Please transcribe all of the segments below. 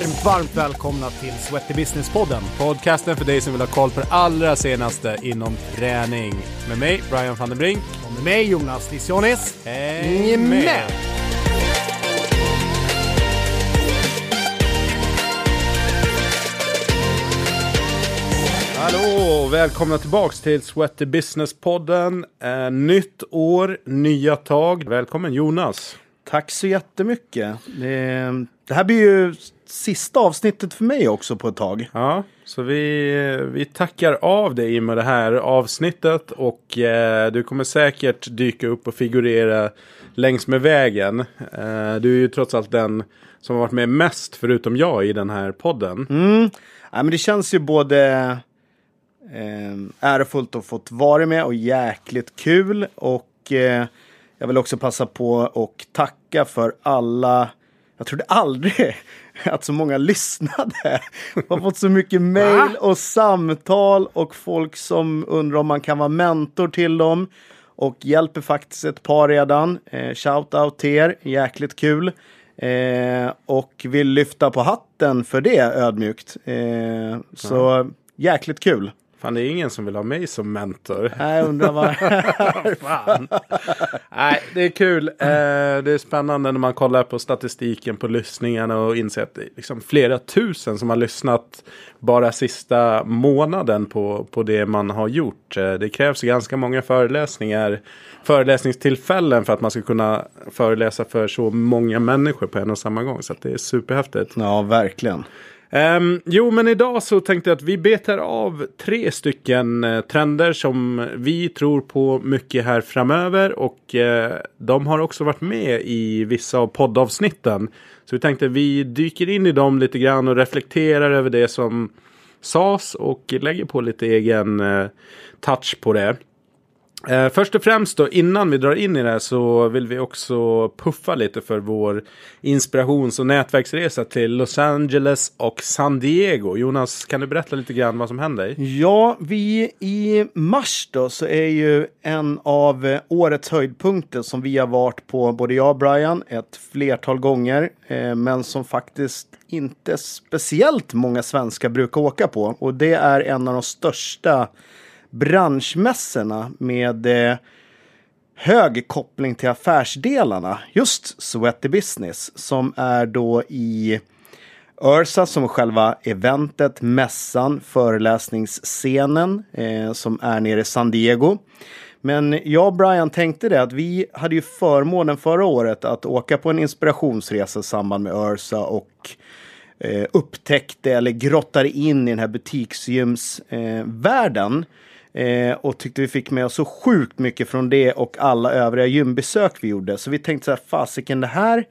varmt, varmt välkomna till Sweaty Business-podden. Podcasten för dig som vill ha koll på det allra senaste inom träning. Med mig, Brian van den Brink. Och med mig, Jonas Lissionis. Häng med! Hallå och välkomna tillbaks till Sweaty Business-podden. Eh, nytt år, nya tag. Välkommen Jonas. Tack så jättemycket. Det, det här blir ju sista avsnittet för mig också på ett tag. Ja, så vi, vi tackar av dig med det här avsnittet och eh, du kommer säkert dyka upp och figurera längs med vägen. Eh, du är ju trots allt den som har varit med mest förutom jag i den här podden. Mm. Ja, men det känns ju både eh, ärofullt att fått vara med och jäkligt kul och eh, jag vill också passa på och tacka för alla jag trodde aldrig att så många lyssnade. Jag har fått så mycket mail och samtal och folk som undrar om man kan vara mentor till dem. Och hjälper faktiskt ett par redan. Eh, shout out till er, jäkligt kul. Eh, och vill lyfta på hatten för det ödmjukt. Eh, så jäkligt kul. Fan, det är ingen som vill ha mig som mentor. Nej, undrar Fan. Nej, det är kul. Eh, det är spännande när man kollar på statistiken på lyssningarna och inser att det är liksom flera tusen som har lyssnat bara sista månaden på, på det man har gjort. Eh, det krävs ganska många föreläsningar, föreläsningstillfällen för att man ska kunna föreläsa för så många människor på en och samma gång. Så det är superhäftigt. Ja, verkligen. Um, jo, men idag så tänkte jag att vi betar av tre stycken uh, trender som vi tror på mycket här framöver. Och uh, de har också varit med i vissa av poddavsnitten. Så vi tänkte att vi dyker in i dem lite grann och reflekterar över det som sades och lägger på lite egen uh, touch på det. Eh, först och främst då, innan vi drar in i det här så vill vi också puffa lite för vår inspirations och nätverksresa till Los Angeles och San Diego. Jonas, kan du berätta lite grann vad som händer? Ja, vi i mars då så är ju en av eh, årets höjdpunkter som vi har varit på, både jag och Brian, ett flertal gånger, eh, men som faktiskt inte speciellt många svenskar brukar åka på. Och det är en av de största branschmässorna med eh, hög koppling till affärsdelarna. Just Sweaty Business som är då i Ursa som själva eventet, mässan, föreläsningsscenen eh, som är nere i San Diego. Men jag och Brian tänkte det att vi hade ju förmånen förra året att åka på en inspirationsresa i samband med Ursa och eh, upptäckte eller grottade in i den här butiksgymsvärlden. Eh, Eh, och tyckte vi fick med oss så sjukt mycket från det och alla övriga gymbesök vi gjorde. Så vi tänkte så här, fasiken det här,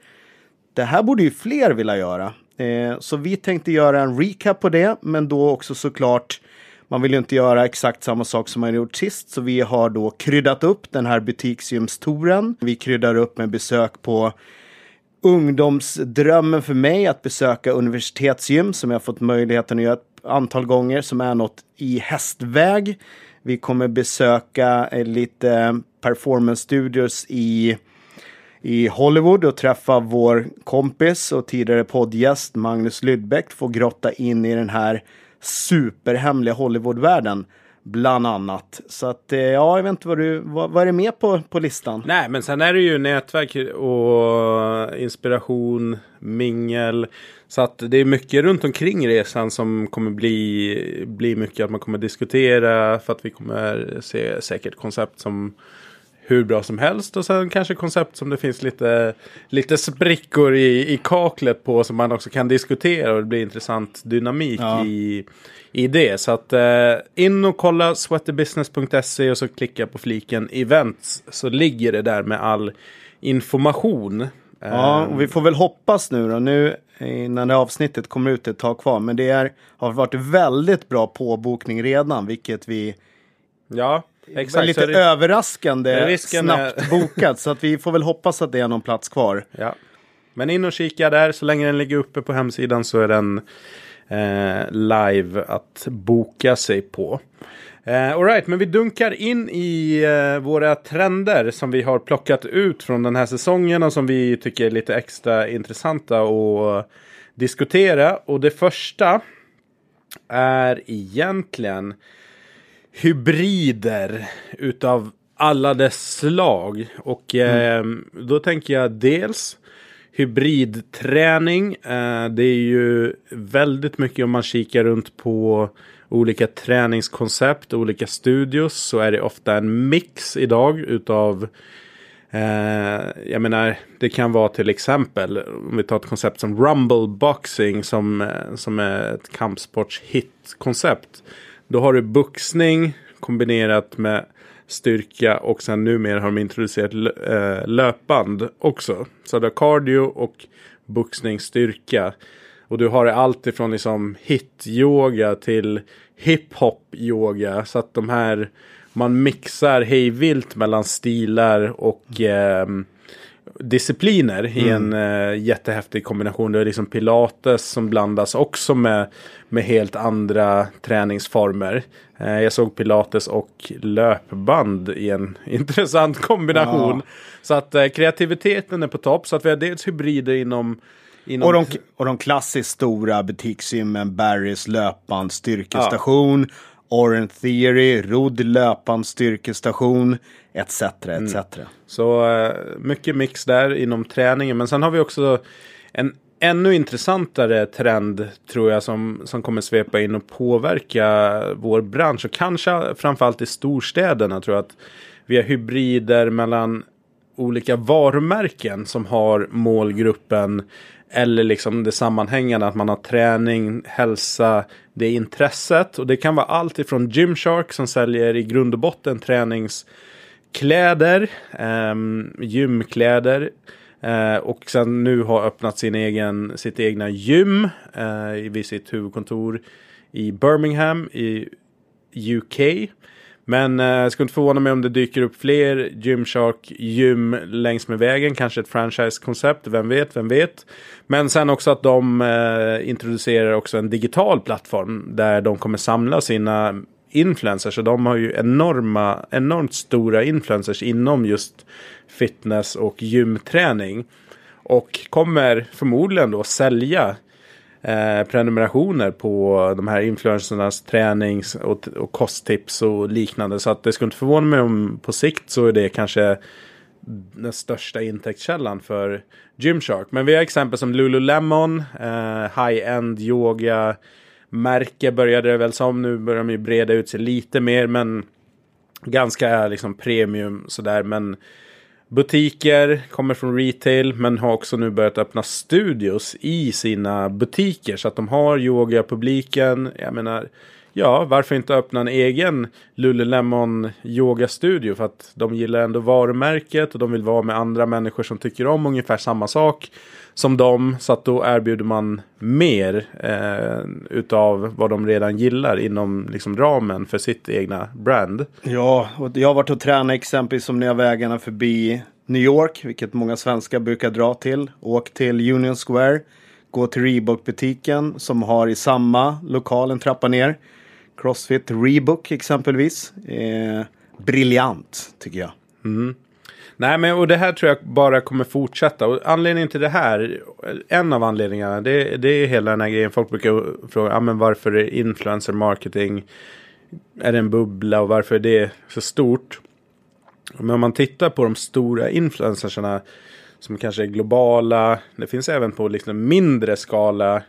det här borde ju fler vilja göra. Eh, så vi tänkte göra en recap på det, men då också såklart man vill ju inte göra exakt samma sak som man gjort sist, så vi har då kryddat upp den här butiksgymstouren. Vi kryddar upp med besök på ungdomsdrömmen för mig att besöka universitetsgym som jag fått möjligheten att göra ett antal gånger som är något i hästväg. Vi kommer besöka eh, lite eh, performance studios i, i Hollywood och träffa vår kompis och tidigare poddgäst Magnus Lydbeck. Få grotta in i den här superhemliga Hollywoodvärlden bland annat. Så att eh, ja, jag vet inte vad du, vad, vad är det med på, på listan? Nej, men sen är det ju nätverk och inspiration, mingel. Så att det är mycket runt omkring resan som kommer bli, bli mycket att man kommer diskutera. För att vi kommer se säkert koncept som hur bra som helst. Och sen kanske koncept som det finns lite, lite sprickor i, i kaklet på. Som man också kan diskutera och det blir intressant dynamik ja. i, i det. Så att eh, in och kolla sweaterbusiness.se och så klicka på fliken events. Så ligger det där med all information. Ja, och vi får väl hoppas nu då. Nu innan det avsnittet kommer ut ett tag kvar. Men det är, har varit väldigt bra påbokning redan, vilket vi... Ja, exakt. Lite det, överraskande snabbt är... bokat. Så att vi får väl hoppas att det är någon plats kvar. Ja. Men in och kika där. Så länge den ligger uppe på hemsidan så är den eh, live att boka sig på. Uh, Alright, men vi dunkar in i uh, våra trender som vi har plockat ut från den här säsongen och som vi tycker är lite extra intressanta att diskutera. Och det första är egentligen hybrider utav alla dess slag. Och eh, då tänker jag dels hybridträning. Eh, det är ju väldigt mycket om man kikar runt på olika träningskoncept, olika studios så är det ofta en mix idag utav eh, jag menar, det kan vara till exempel om vi tar ett koncept som rumble boxing som, eh, som är ett kampsportshit-koncept. Då har du boxning kombinerat med styrka och sen numera har de introducerat eh, löpband också. Så du har cardio och boxningsstyrka. Och du har allt ifrån liksom hit-yoga till hip-hop-yoga. Så att de här, man mixar hejvilt mellan stilar och eh, discipliner mm. i en eh, jättehäftig kombination. Det är liksom pilates som blandas också med, med helt andra träningsformer. Eh, jag såg pilates och löpband i en intressant kombination. Ja. Så att eh, kreativiteten är på topp. Så att vi har dels hybrider inom Inom... Och, de, och de klassiskt stora butiksgymmen Barrys löpband styrkestation, ja. Orange Theory, rodd löpband styrkestation, etc. etc. Mm. Så uh, mycket mix där inom träningen. Men sen har vi också en ännu intressantare trend tror jag som, som kommer svepa in och påverka vår bransch. Och kanske framförallt i storstäderna tror jag att vi har hybrider mellan olika varumärken som har målgruppen eller liksom det sammanhängande att man har träning, hälsa, det intresset. Och det kan vara allt ifrån Gymshark som säljer i grund och botten träningskläder, eh, gymkläder. Eh, och sen nu har öppnat sin egen, sitt egna gym eh, vid sitt huvudkontor i Birmingham i UK. Men eh, skulle inte förvåna mig om det dyker upp fler Gymshark gym längs med vägen. Kanske ett franchise-koncept, vem vet, vem vet. Men sen också att de eh, introducerar också en digital plattform där de kommer samla sina influencers. Så de har ju enorma, enormt stora influencers inom just fitness och gymträning. Och kommer förmodligen då sälja eh, prenumerationer på de här influencernas tränings och, och kosttips och liknande. Så att det skulle inte förvåna mig om på sikt så är det kanske den största intäktskällan för Gymshark. Men vi har exempel som Lululemon, eh, high-end yoga, märke började det väl som. Nu börjar de ju breda ut sig lite mer men ganska liksom premium sådär. Men butiker, kommer från retail men har också nu börjat öppna studios i sina butiker. Så att de har yoga-publiken. Jag menar, ja, varför inte öppna en egen Lululemon yogastudio? För att de gillar ändå varumärket och de vill vara med andra människor som tycker om ungefär samma sak som dem. Så att då erbjuder man mer eh, utav vad de redan gillar inom liksom, ramen för sitt egna brand. Ja, och jag har varit och tränat exempelvis som när jag vägarna förbi New York, vilket många svenskar brukar dra till. Åk till Union Square, gå till Reebok-butiken som har i samma lokal en trappa ner. Crossfit Reebok exempelvis. Eh, briljant tycker jag. Mm. Nej, men och det här tror jag bara kommer fortsätta. Och anledningen till det här, en av anledningarna, det, det är hela den här grejen. Folk brukar fråga, ah, men varför är influencer marketing, är det en bubbla och varför är det så stort? Men om man tittar på de stora influencersarna som kanske är globala, det finns även på liksom mindre skala.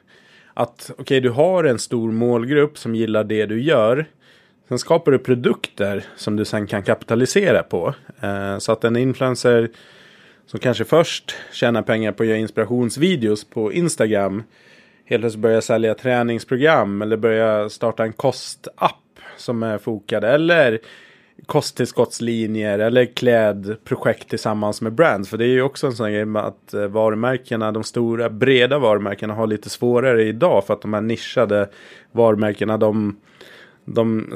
Att okej, okay, du har en stor målgrupp som gillar det du gör. Sen skapar du produkter som du sen kan kapitalisera på. Eh, så att en influencer som kanske först tjänar pengar på att göra inspirationsvideos på Instagram helt plötsligt börjar sälja träningsprogram eller börjar starta en kostapp som är fokad eller kosttillskottslinjer eller klädprojekt tillsammans med brands. För det är ju också en sån grej med att eh, varumärkena, de stora breda varumärkena har lite svårare idag för att de här nischade varumärkena de de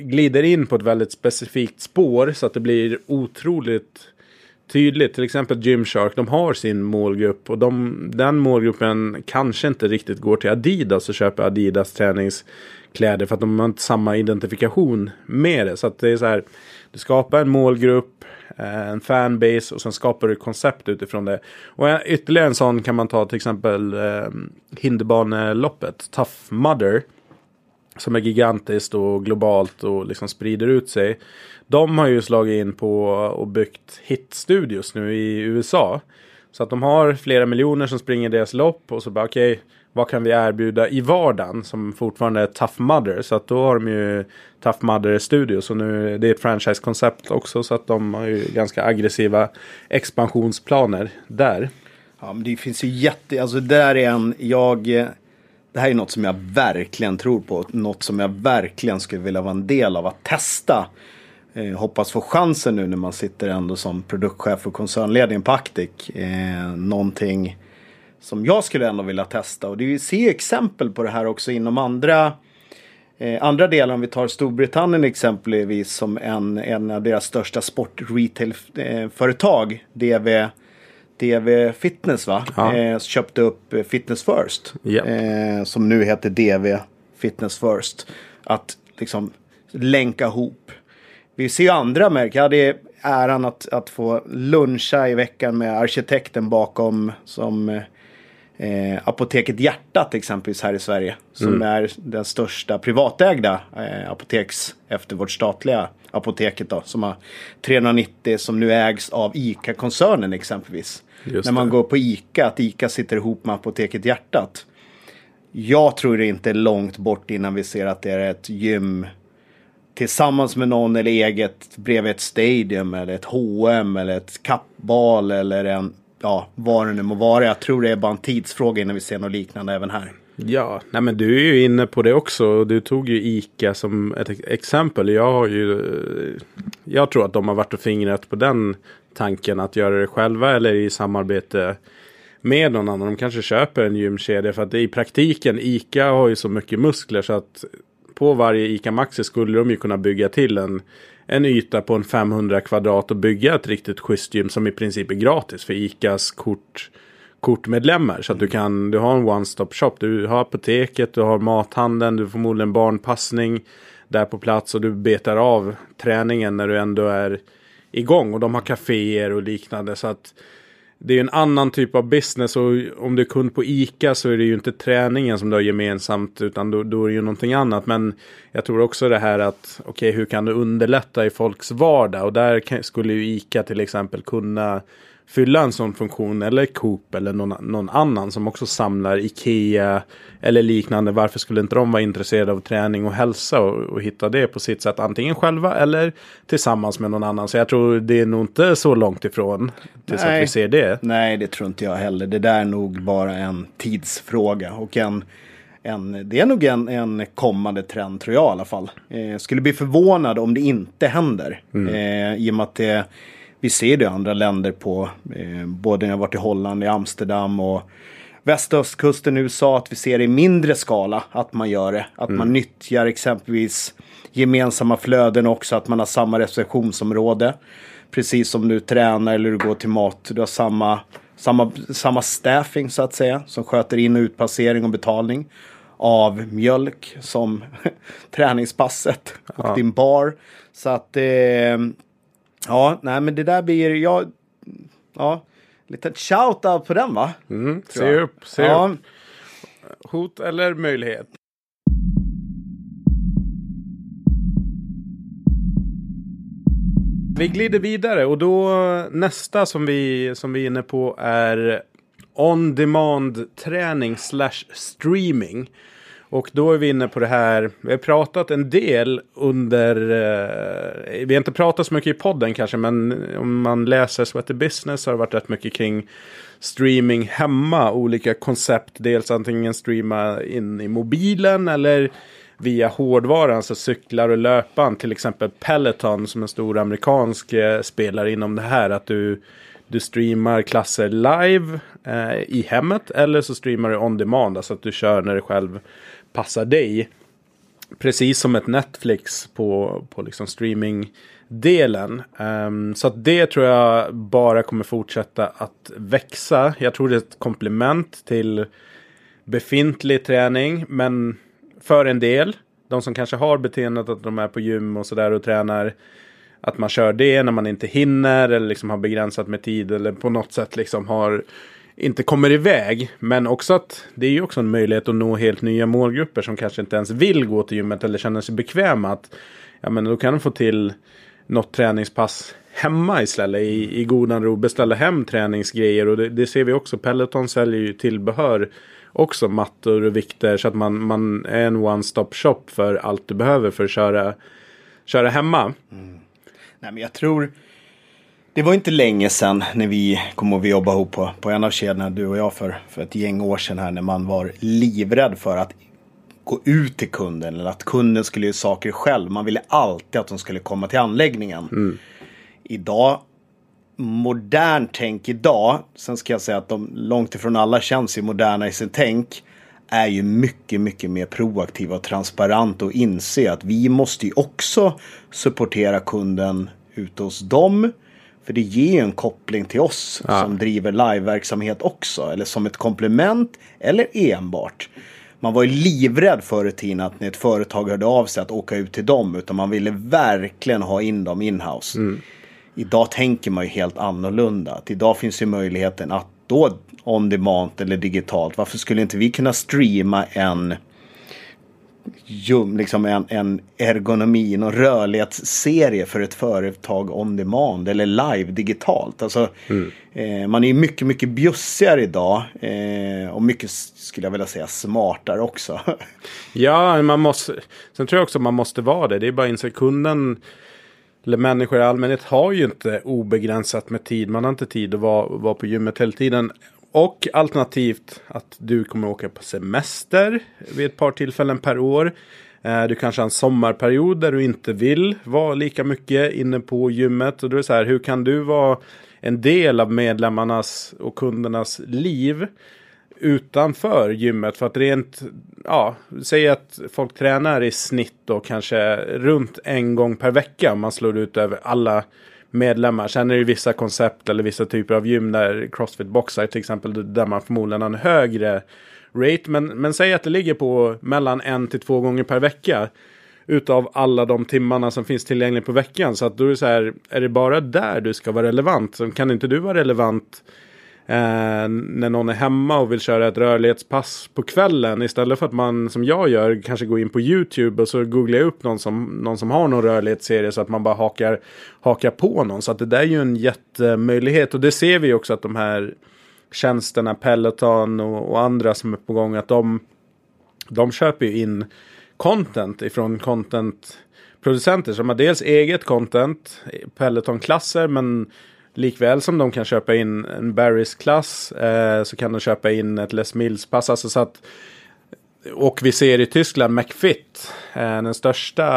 glider in på ett väldigt specifikt spår så att det blir otroligt tydligt. Till exempel Gymshark, de har sin målgrupp och de, den målgruppen kanske inte riktigt går till Adidas och köper Adidas träningskläder för att de har inte samma identifikation med det. Så att det är så här, du skapar en målgrupp, eh, en fanbase och sen skapar du koncept utifrån det. Och eh, ytterligare en sån kan man ta till exempel eh, hinderbaneloppet, Tough Mudder. Som är gigantiskt och globalt och liksom sprider ut sig. De har ju slagit in på och byggt hitstudios nu i USA. Så att de har flera miljoner som springer deras lopp och så bara okej, okay, vad kan vi erbjuda i vardagen som fortfarande är Tough Mudder. Så att då har de ju Tough Mudder Studios och nu det är ett franchise-koncept också så att de har ju ganska aggressiva expansionsplaner där. Ja men det finns ju jätte, alltså där är en, jag, det här är något som jag verkligen tror på, något som jag verkligen skulle vilja vara en del av att testa. Eh, hoppas få chansen nu när man sitter ändå som produktchef och koncernledning på Actic. Eh, någonting som jag skulle ändå vilja testa. Och det vi ser exempel på det här också inom andra eh, andra delar, om vi tar Storbritannien exempelvis som en, en av deras största sportretailföretag, eh, DV, DV Fitness va? Ja. Eh, köpte upp eh, Fitness First. Yep. Eh, som nu heter DV Fitness First. Att liksom länka ihop. Vi ser andra märken. Jag hade äran att, att få luncha i veckan med arkitekten bakom som eh, eh, Apoteket Hjärtat exempelvis här i Sverige. Som mm. är den största privatägda eh, apoteks efter vårt statliga apoteket då. Som har 390 som nu ägs av ICA-koncernen exempelvis. Just När man det. går på ICA, att ICA sitter ihop med Apoteket Hjärtat. Jag tror det inte är långt bort innan vi ser att det är ett gym tillsammans med någon eller eget bredvid ett stadium eller ett H&M eller ett kappbal eller en ja, vad det nu må vara. Jag tror det är bara en tidsfråga innan vi ser något liknande även här. Ja, nej men du är ju inne på det också. Du tog ju ICA som ett exempel. Jag har ju... Jag tror att de har varit och fingrat på den tanken att göra det själva eller i samarbete med någon annan. De kanske köper en gymkedja för att i praktiken ICA har ju så mycket muskler så att på varje ICA Maxi skulle de ju kunna bygga till en en yta på en 500 kvadrat och bygga ett riktigt schysst gym som i princip är gratis för ICAs kort, kortmedlemmar. Så att du kan, du har en one-stop shop. Du har apoteket, du har mathandeln, du får förmodligen barnpassning där på plats och du betar av träningen när du ändå är igång. Och de har kaféer och liknande. Så att det är en annan typ av business och om du är kund på ICA så är det ju inte träningen som du har gemensamt utan då, då är det ju någonting annat. Men jag tror också det här att okej okay, hur kan du underlätta i folks vardag och där kan, skulle ju ICA till exempel kunna fylla en sån funktion eller Coop eller någon, någon annan som också samlar Ikea eller liknande. Varför skulle inte de vara intresserade av träning och hälsa och, och hitta det på sitt sätt antingen själva eller tillsammans med någon annan. Så jag tror det är nog inte så långt ifrån tills Nej. att vi ser det. Nej, det tror inte jag heller. Det där är nog bara en tidsfråga och en en, det är nog en, en kommande trend tror jag i alla fall. Eh, skulle bli förvånad om det inte händer. Mm. Eh, I och med att det vi ser det i andra länder på, eh, både när jag varit i Holland, i Amsterdam och västöstkusten i USA, att vi ser det i mindre skala att man gör det. Att mm. man nyttjar exempelvis gemensamma flöden också, att man har samma receptionsområde. Precis som du tränar eller du går till mat, du har samma, samma, samma staffing så att säga, som sköter in och utpassering och betalning av mjölk som träningspasset och ja. din bar. Så att eh, Ja, nej men det där blir, ja, ja, litet shout-out på den va? Mm, se upp, se ja. upp. Hot eller möjlighet? Vi glider vidare och då nästa som vi, som vi är inne på är on demand träning slash streaming. Och då är vi inne på det här, vi har pratat en del under, eh, vi har inte pratat så mycket i podden kanske, men om man läser Sweater Business har det varit rätt mycket kring streaming hemma, olika koncept, dels antingen streama in i mobilen eller via hårdvaran, alltså cyklar och löpan, till exempel Peloton som en stor amerikansk eh, spelare inom det här, att du du streamar klasser live eh, i hemmet eller så streamar du on demand, alltså att du kör när du själv passar dig. Precis som ett Netflix på, på liksom streamingdelen. Um, så att det tror jag bara kommer fortsätta att växa. Jag tror det är ett komplement till befintlig träning. Men för en del, de som kanske har beteendet att de är på gym och sådär och tränar att man kör det när man inte hinner eller liksom har begränsat med tid eller på något sätt liksom har inte kommer iväg. Men också att det är ju också en möjlighet att nå helt nya målgrupper som kanske inte ens vill gå till gymmet eller känner sig bekväma. Att, ja, men då kan de få till något träningspass hemma istället i, i godan ro. Beställa hem träningsgrejer och det, det, ser vi också. Peloton säljer ju tillbehör också mattor och vikter så att man, man är en one-stop shop för allt du behöver för att köra, köra hemma. Mm. Nej, men jag tror det var inte länge sedan när vi kom och vi jobbade ihop på, på en av kedjorna, du och jag, för, för ett gäng år sedan här när man var livrädd för att gå ut till kunden eller att kunden skulle göra saker själv. Man ville alltid att de skulle komma till anläggningen. Mm. Idag, modern tänk idag, sen ska jag säga att de långt ifrån alla känns ju moderna i sin tänk, är ju mycket, mycket mer proaktiva och transparent och inse att vi måste ju också supportera kunden ute hos dem. För det ger ju en koppling till oss ja. som driver liveverksamhet också. Eller som ett komplement eller enbart. Man var ju livrädd förr i tiden att när ett företag hörde av sig att åka ut till dem. Utan man ville verkligen ha in dem inhouse. Mm. Idag tänker man ju helt annorlunda. Att idag finns ju möjligheten att då on demand eller digitalt. Varför skulle inte vi kunna streama en liksom en, en ergonomi, någon rörlighetsserie för ett företag on demand eller live digitalt. Alltså, mm. eh, man är mycket, mycket bjussigare idag eh, och mycket, skulle jag vilja säga, smartare också. ja, man måste, sen tror jag också man måste vara det. Det är bara inse kunden eller människor i allmänhet har ju inte obegränsat med tid. Man har inte tid att vara, vara på gymmet hela tiden. Och alternativt att du kommer åka på semester vid ett par tillfällen per år. Eh, du kanske har en sommarperiod där du inte vill vara lika mycket inne på gymmet. Och då är det så här, hur kan du vara en del av medlemmarnas och kundernas liv utanför gymmet? För att rent, ja, säg att folk tränar i snitt då kanske runt en gång per vecka. Om man slår ut över alla medlemmar. Sen är det vissa koncept eller vissa typer av gym där Crossfit boxar till exempel där man förmodligen har en högre rate. Men, men säg att det ligger på mellan en till två gånger per vecka. Utav alla de timmarna som finns tillgängliga på veckan. Så att då är det så här, är det bara där du ska vara relevant? Så kan inte du vara relevant Eh, när någon är hemma och vill köra ett rörlighetspass på kvällen. Istället för att man som jag gör kanske går in på YouTube och så googlar jag upp någon som, någon som har någon rörlighetsserie så att man bara hakar, hakar på någon. Så att det där är ju en jättemöjlighet och det ser vi också att de här tjänsterna, Peloton och, och andra som är på gång att de, de köper ju in content ifrån contentproducenter som har dels eget content, Peloton-klasser men Likväl som de kan köpa in en Barrys klass eh, så kan de köpa in ett Les Mills-pass. Alltså så att, och vi ser i Tyskland McFit, eh, den största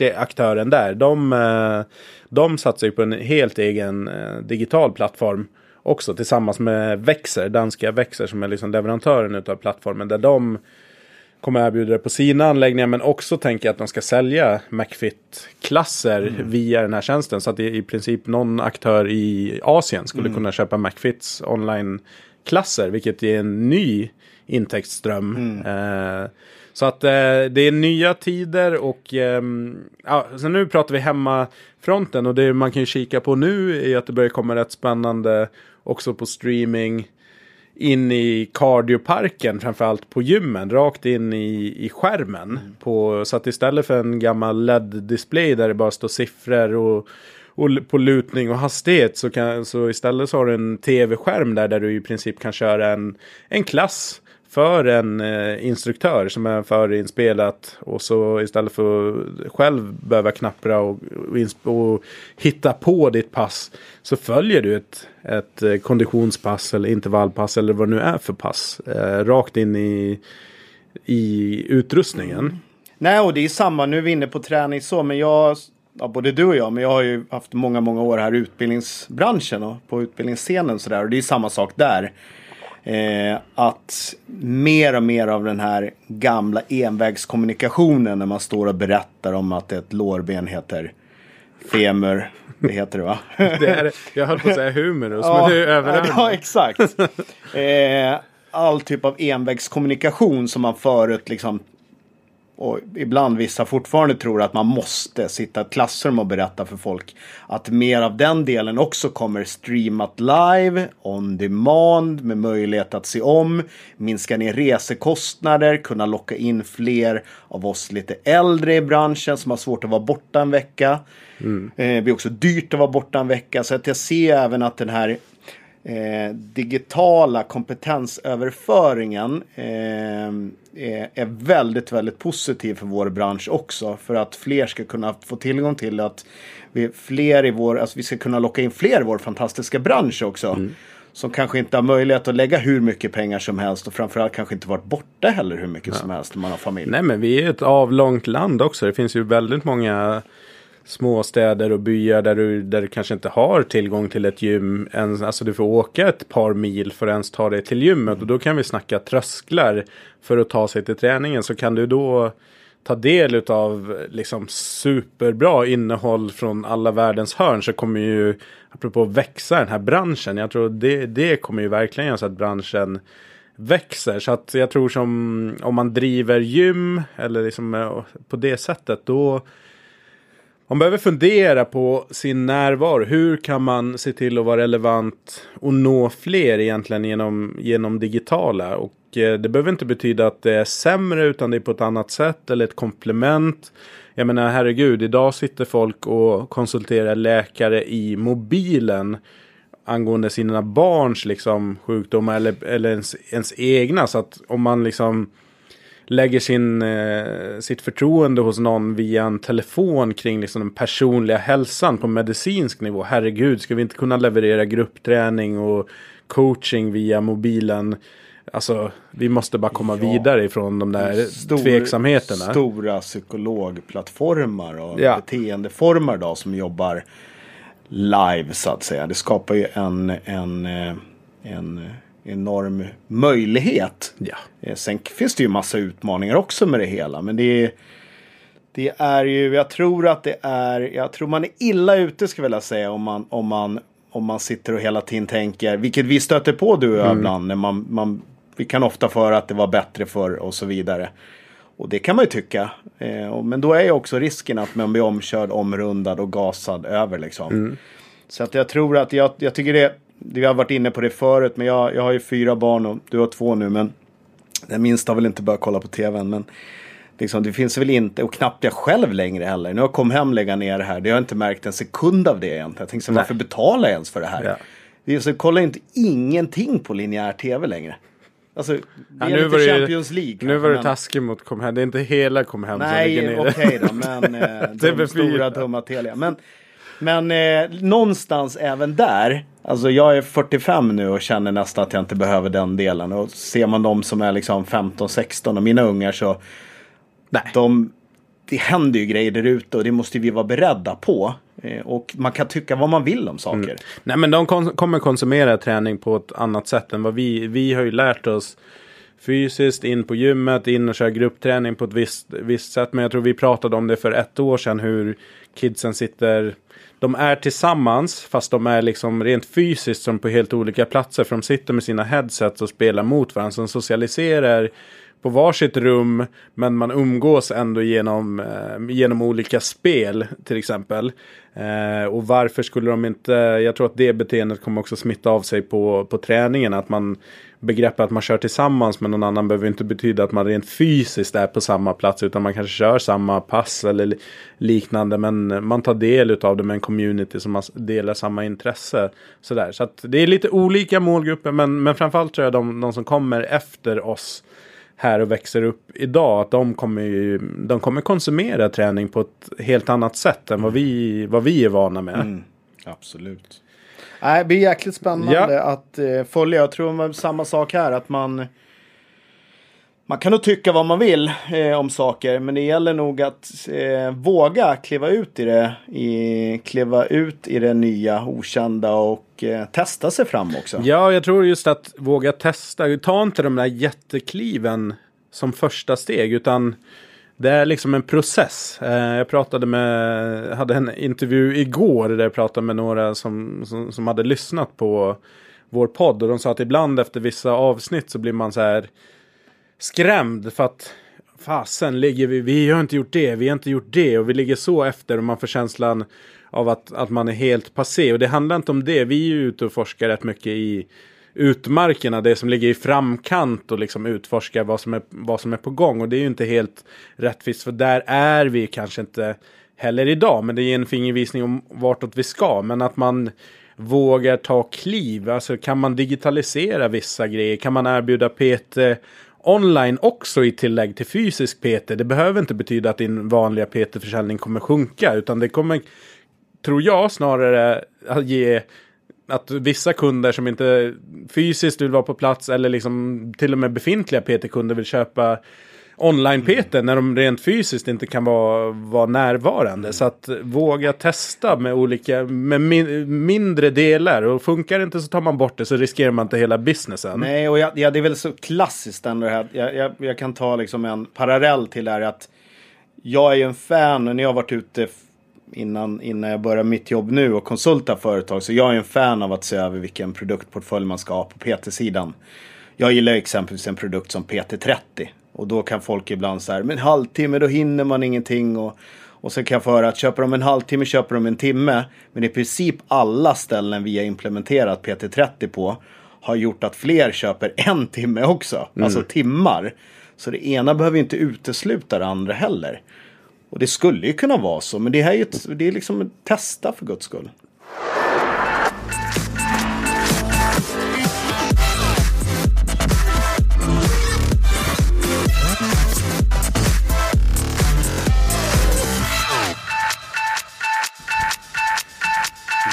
eh, aktören där. De, eh, de satsar ju på en helt egen eh, digital plattform också tillsammans med Växer, danska Växer som är liksom leverantören av plattformen. Där de kommer erbjuda det på sina anläggningar men också tänker att de ska sälja McFit-klasser mm. via den här tjänsten. Så att i, i princip någon aktör i Asien skulle mm. kunna köpa McFits online-klasser vilket är en ny intäktsström. Mm. Eh, så att eh, det är nya tider och eh, ja, så nu pratar vi hemmafronten och det man kan kika på nu är att det börjar komma rätt spännande också på streaming in i cardioparken, framförallt på gymmen, rakt in i, i skärmen. Mm. På, så att istället för en gammal LED-display där det bara står siffror och, och på lutning och hastighet så, kan, så istället så har du en tv-skärm där, där du i princip kan köra en, en klass för en eh, instruktör som är förinspelat och så istället för att själv behöva knappra och, och, och, hitta på ditt pass så följer du ett, ett eh, konditionspass eller intervallpass eller vad det nu är för pass eh, rakt in i, i utrustningen. Mm. Nej, och det är samma. Nu är vi inne på träning så, men jag ja, både du och jag, men jag har ju haft många, många år här i utbildningsbranschen och på utbildningsscenen och sådär. Och det är samma sak där. Eh, att mer och mer av den här gamla envägskommunikationen när man står och berättar om att ett lårben heter femur. Det heter det va? det är, jag höll på att säga humerus, ja, men det är överarm. Ja, exakt. Eh, all typ av envägskommunikation som man förut liksom och ibland vissa fortfarande tror att man måste sitta i ett klassrum och berätta för folk att mer av den delen också kommer streamat live, on demand, med möjlighet att se om, minska ner resekostnader, kunna locka in fler av oss lite äldre i branschen som har svårt att vara borta en vecka. Mm. Eh, det blir också dyrt att vara borta en vecka, så att jag ser även att den här eh, digitala kompetensöverföringen eh, är, är, väldigt, väldigt positiv för vår bransch också. För att fler ska kunna få tillgång till att vi, fler i vår, alltså vi ska kunna locka in fler i vår fantastiska bransch också. Mm. Som kanske inte har möjlighet att lägga hur mycket pengar som helst och framförallt kanske inte varit borta heller hur mycket ja. som helst när man har familj. Nej men vi är ett avlångt land också. Det finns ju väldigt många småstäder och byar där du, där du kanske inte har tillgång till ett gym. Ens, alltså du får åka ett par mil för att ens ta dig till gymmet. Och då kan vi snacka trösklar för att ta sig till träningen. Så kan du då ta del av liksom superbra innehåll från alla världens hörn så kommer ju, apropå växa den här branschen, jag tror det, det kommer ju verkligen göra så att branschen växer. Så att jag tror som om man driver gym eller liksom eh, på det sättet då man behöver fundera på sin närvaro. Hur kan man se till att vara relevant och nå fler egentligen genom, genom digitala? Och eh, det behöver inte betyda att det är sämre utan det är på ett annat sätt eller ett komplement. Jag menar herregud, idag sitter folk och konsulterar läkare i mobilen angående sina barns liksom, sjukdomar eller, eller ens, ens egna. Så att om man liksom lägger sin, eh, sitt förtroende hos någon via en telefon kring liksom den personliga hälsan på medicinsk nivå. Herregud, ska vi inte kunna leverera gruppträning och coaching via mobilen? Alltså, vi måste bara komma ja. vidare ifrån de där Stor, tveksamheterna. Stora psykologplattformar och ja. beteendeformer då som jobbar live så att säga. Det skapar ju en, en, eh, en enorm möjlighet. Ja. Eh, sen finns det ju massa utmaningar också med det hela. Men det är, det är ju, jag tror att det är, jag tror man är illa ute skulle jag vilja säga om man, om man, om man sitter och hela tiden tänker, vilket vi stöter på du och jag mm. ibland, när man, man, vi kan ofta föra att det var bättre förr och så vidare. Och det kan man ju tycka. Eh, men då är ju också risken att man blir omkörd, omrundad och gasad över liksom. Mm. Så att jag tror att jag, jag tycker det, vi har varit inne på det förut, men jag, jag har ju fyra barn och du har två nu. Men den minsta har väl inte börjat kolla på tvn. Men liksom, det finns väl inte, och knappt jag själv längre heller. Nu har jag kommit hem lägga ner det här. Det har inte märkt en sekund av det egentligen. Jag tänkte, varför betalar jag ens för det här? Ja. Det är så, kollar inte ingenting på linjär tv längre. Alltså, det ja, är lite Champions League. Nu var du taskig mot Comhem. Det är inte hela Comhem som ligger nere. Nej, okej okay då. Men eh, de stora dumma Telia. Men, men eh, någonstans även där. Alltså jag är 45 nu och känner nästan att jag inte behöver den delen. Och ser man de som är liksom 15-16 och mina ungar så. Nej. De, det händer ju grejer där ute och det måste vi vara beredda på. Eh, och man kan tycka vad man vill om saker. Mm. Nej men de kon kommer konsumera träning på ett annat sätt än vad vi, vi har ju lärt oss fysiskt, in på gymmet, in och köra gruppträning på ett visst, visst sätt. Men jag tror vi pratade om det för ett år sedan hur kidsen sitter de är tillsammans fast de är liksom rent fysiskt som på helt olika platser. För de sitter med sina headsets och spelar mot varandra. Så de socialiserar på varsitt rum. Men man umgås ändå genom, eh, genom olika spel till exempel. Eh, och varför skulle de inte, jag tror att det beteendet kommer också smitta av sig på, på träningen. Att man begreppet att man kör tillsammans med någon annan behöver inte betyda att man rent fysiskt är på samma plats. Utan man kanske kör samma pass eller liknande. Men man tar del av det med en community som delar samma intresse. Sådär. Så att det är lite olika målgrupper. Men, men framförallt tror jag de, de som kommer efter oss här och växer upp idag. Att de kommer, ju, de kommer konsumera träning på ett helt annat sätt än vad vi, vad vi är vana med. Mm, absolut. Nej, det blir jäkligt spännande ja. att eh, följa. Jag tror det var samma sak här. Att man, man kan nog tycka vad man vill eh, om saker. Men det gäller nog att eh, våga kliva ut i det. I, kliva ut i det nya, okända och eh, testa sig fram också. Ja, jag tror just att våga testa. Ta inte de där jättekliven som första steg. Utan det är liksom en process. Eh, jag pratade med, hade en intervju igår där jag pratade med några som, som, som, hade lyssnat på vår podd. Och de sa att ibland efter vissa avsnitt så blir man så här skrämd. För att fasen ligger vi, vi har inte gjort det, vi har inte gjort det och vi ligger så efter och man får känslan av att, att man är helt passé. Och det handlar inte om det, vi är ju ute och forskar rätt mycket i utmarkerna, det som ligger i framkant och liksom utforskar vad som, är, vad som är på gång. Och det är ju inte helt rättvist, för där är vi kanske inte heller idag. Men det ger en fingervisning om vartåt vi ska. Men att man vågar ta kliv, alltså kan man digitalisera vissa grejer? Kan man erbjuda PT online också i tillägg till fysisk PT? Det behöver inte betyda att din vanliga PT-försäljning kommer sjunka, utan det kommer, tror jag, snarare att ge att vissa kunder som inte fysiskt vill vara på plats eller liksom till och med befintliga PT-kunder vill köpa online-PT när de rent fysiskt inte kan vara, vara närvarande. Så att våga testa med olika, med min, mindre delar och funkar det inte så tar man bort det så riskerar man inte hela businessen. Nej, och ja, det är väl så klassiskt ändå det här. Jag, jag, jag kan ta liksom en parallell till det här att jag är ju en fan när jag har varit ute innan, innan jag börjar mitt jobb nu och konsulta företag. Så jag är en fan av att se över vilken produktportfölj man ska ha på PT-sidan. Jag gillar exempelvis en produkt som PT30. Och då kan folk ibland säga, men halvtimme då hinner man ingenting. Och, och så kan jag få höra att köper de en halvtimme köper de en timme. Men i princip alla ställen vi har implementerat PT30 på har gjort att fler köper en timme också. Mm. Alltså timmar. Så det ena behöver inte utesluta det andra heller. Och det skulle ju kunna vara så, men det här är ju ett, det är liksom att testa för guds skull.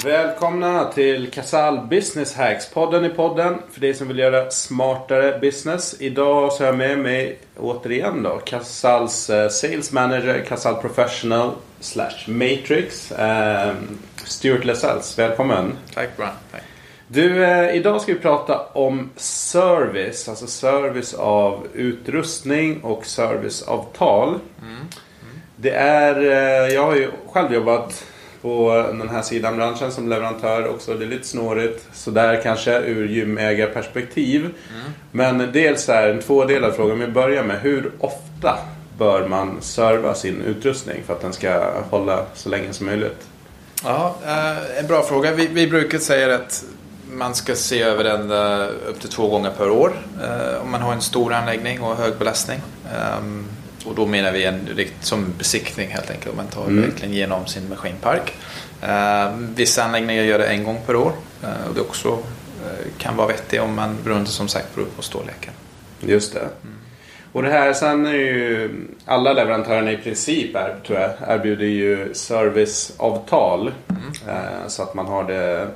Välkomna till Casal Business Hacks. Podden i podden för dig som vill göra smartare business. Idag så har jag med mig återigen då Casals uh, Sales Manager, Casal Professional slash Matrix. Uh, Stuart Lesells, välkommen. Tack Brian. Tack. Du, uh, idag ska vi prata om service. Alltså service av utrustning och serviceavtal. Mm. Mm. Det är, jag har ju själv jobbat på den här sidan branschen som leverantör också. Det är lite snårigt sådär kanske ur gymägarperspektiv. Mm. Men dels är en tvådelad fråga. Om vi börjar med hur ofta bör man serva sin utrustning för att den ska hålla så länge som möjligt? Ja, eh, en bra fråga. Vi, vi brukar säga att man ska se över den eh, upp till två gånger per år eh, om man har en stor anläggning och hög belastning. Och då menar vi en, som besiktning helt enkelt. Man tar mm. verkligen igenom sin maskinpark. Uh, vissa anläggningar gör det en gång per år. Uh, och det också uh, kan vara vettigt om man beroende som sagt beror på storleken. Just det. Mm. Och det här sen är ju alla leverantörerna i princip är, tror jag, erbjuder ju serviceavtal. Mm. så att man har det.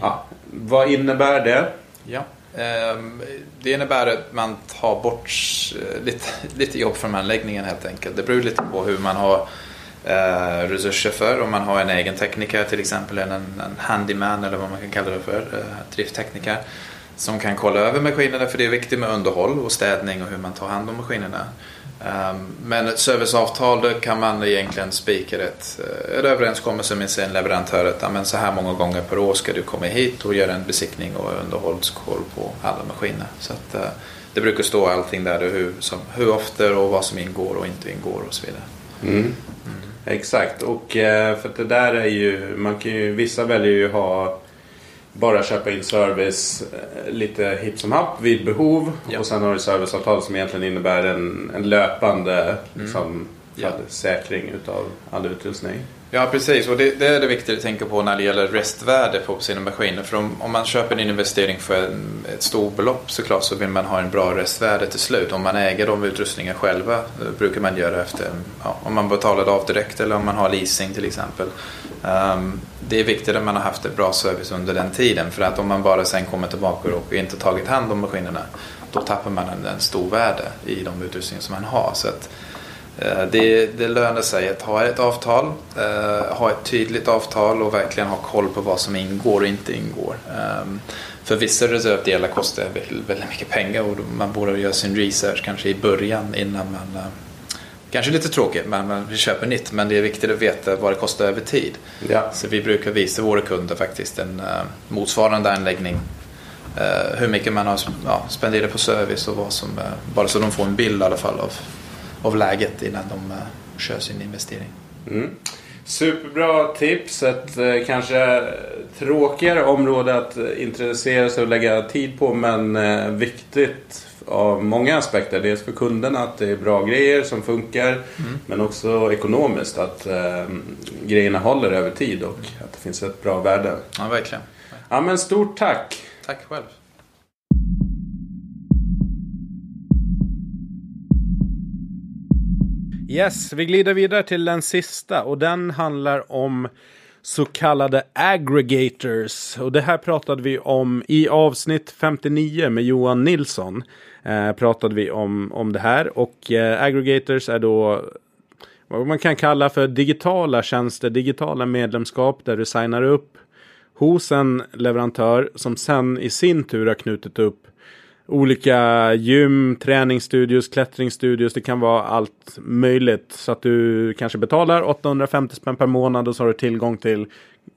Ja, vad innebär det? Ja. Ehm, det innebär att man tar bort eh, lite, lite jobb från anläggningen helt enkelt. Det beror lite på hur man har eh, resurser för. Om man har en egen tekniker till exempel, en, en handyman eller vad man kan kalla det för, eh, drifttekniker som kan kolla över maskinerna för det är viktigt med underhåll och städning och hur man tar hand om maskinerna. Um, men ett serviceavtal då kan man egentligen spika ett, ett eh, överenskommelse med sin leverantör att så här många gånger per år ska du komma hit och göra en besiktning och underhållskoll på alla maskiner. Så att, uh, det brukar stå allting där hur, som, hur ofta och vad som ingår och inte ingår och så vidare. Mm. Mm. Exakt och uh, för det där är ju, man kan ju, vissa väljer ju ha bara köpa in service eh, lite hipp som happ vid behov. Ja. Och sen har du serviceavtal som egentligen innebär en, en löpande mm. liksom, ja. säkring utav all utrustning. Ja precis och det, det, är det viktiga att tänka på när det gäller restvärde på sina maskiner. För om, om man köper en investering för en, ett stort belopp såklart så vill man ha en bra restvärde till slut. Om man äger de utrustningarna själva eh, brukar man göra efter ja, om man betalar av direkt eller om man har leasing till exempel. Um, det är viktigt att man har haft en bra service under den tiden för att om man bara sen kommer tillbaka och inte tagit hand om maskinerna då tappar man en, en stor värde i de utrustningar som man har. Så att, det, det lönar sig att ha ett avtal, uh, ha ett tydligt avtal och verkligen ha koll på vad som ingår och inte ingår. Um, för vissa reservdelar kostar väldigt, mycket pengar och man borde göra sin research kanske i början innan man uh, Kanske lite tråkigt, men man köper nytt. Men det är viktigt att veta vad det kostar över tid. Ja. Så vi brukar visa våra kunder faktiskt en motsvarande anläggning. Hur mycket man har ja, spenderat på service och vad som, bara så de får en bild i alla fall av av läget innan de uh, kör sin investering. Mm. Superbra tips. Ett eh, kanske tråkigare område att intressera sig och lägga tid på men eh, viktigt av många aspekter. Dels för kunderna att det är bra grejer som funkar mm. men också ekonomiskt att eh, grejerna håller över tid och att det finns ett bra värde. Ja, verkligen. Ja, men stort tack! Tack själv! Yes, vi glider vidare till den sista och den handlar om så kallade aggregators. Och det här pratade vi om i avsnitt 59 med Johan Nilsson. Eh, pratade vi om, om det här och eh, aggregators är då vad man kan kalla för digitala tjänster, digitala medlemskap där du signar upp hos en leverantör som sen i sin tur har knutit upp olika gym, träningsstudios, klättringsstudios. Det kan vara allt möjligt. Så att du kanske betalar 850 spänn per månad och så har du tillgång till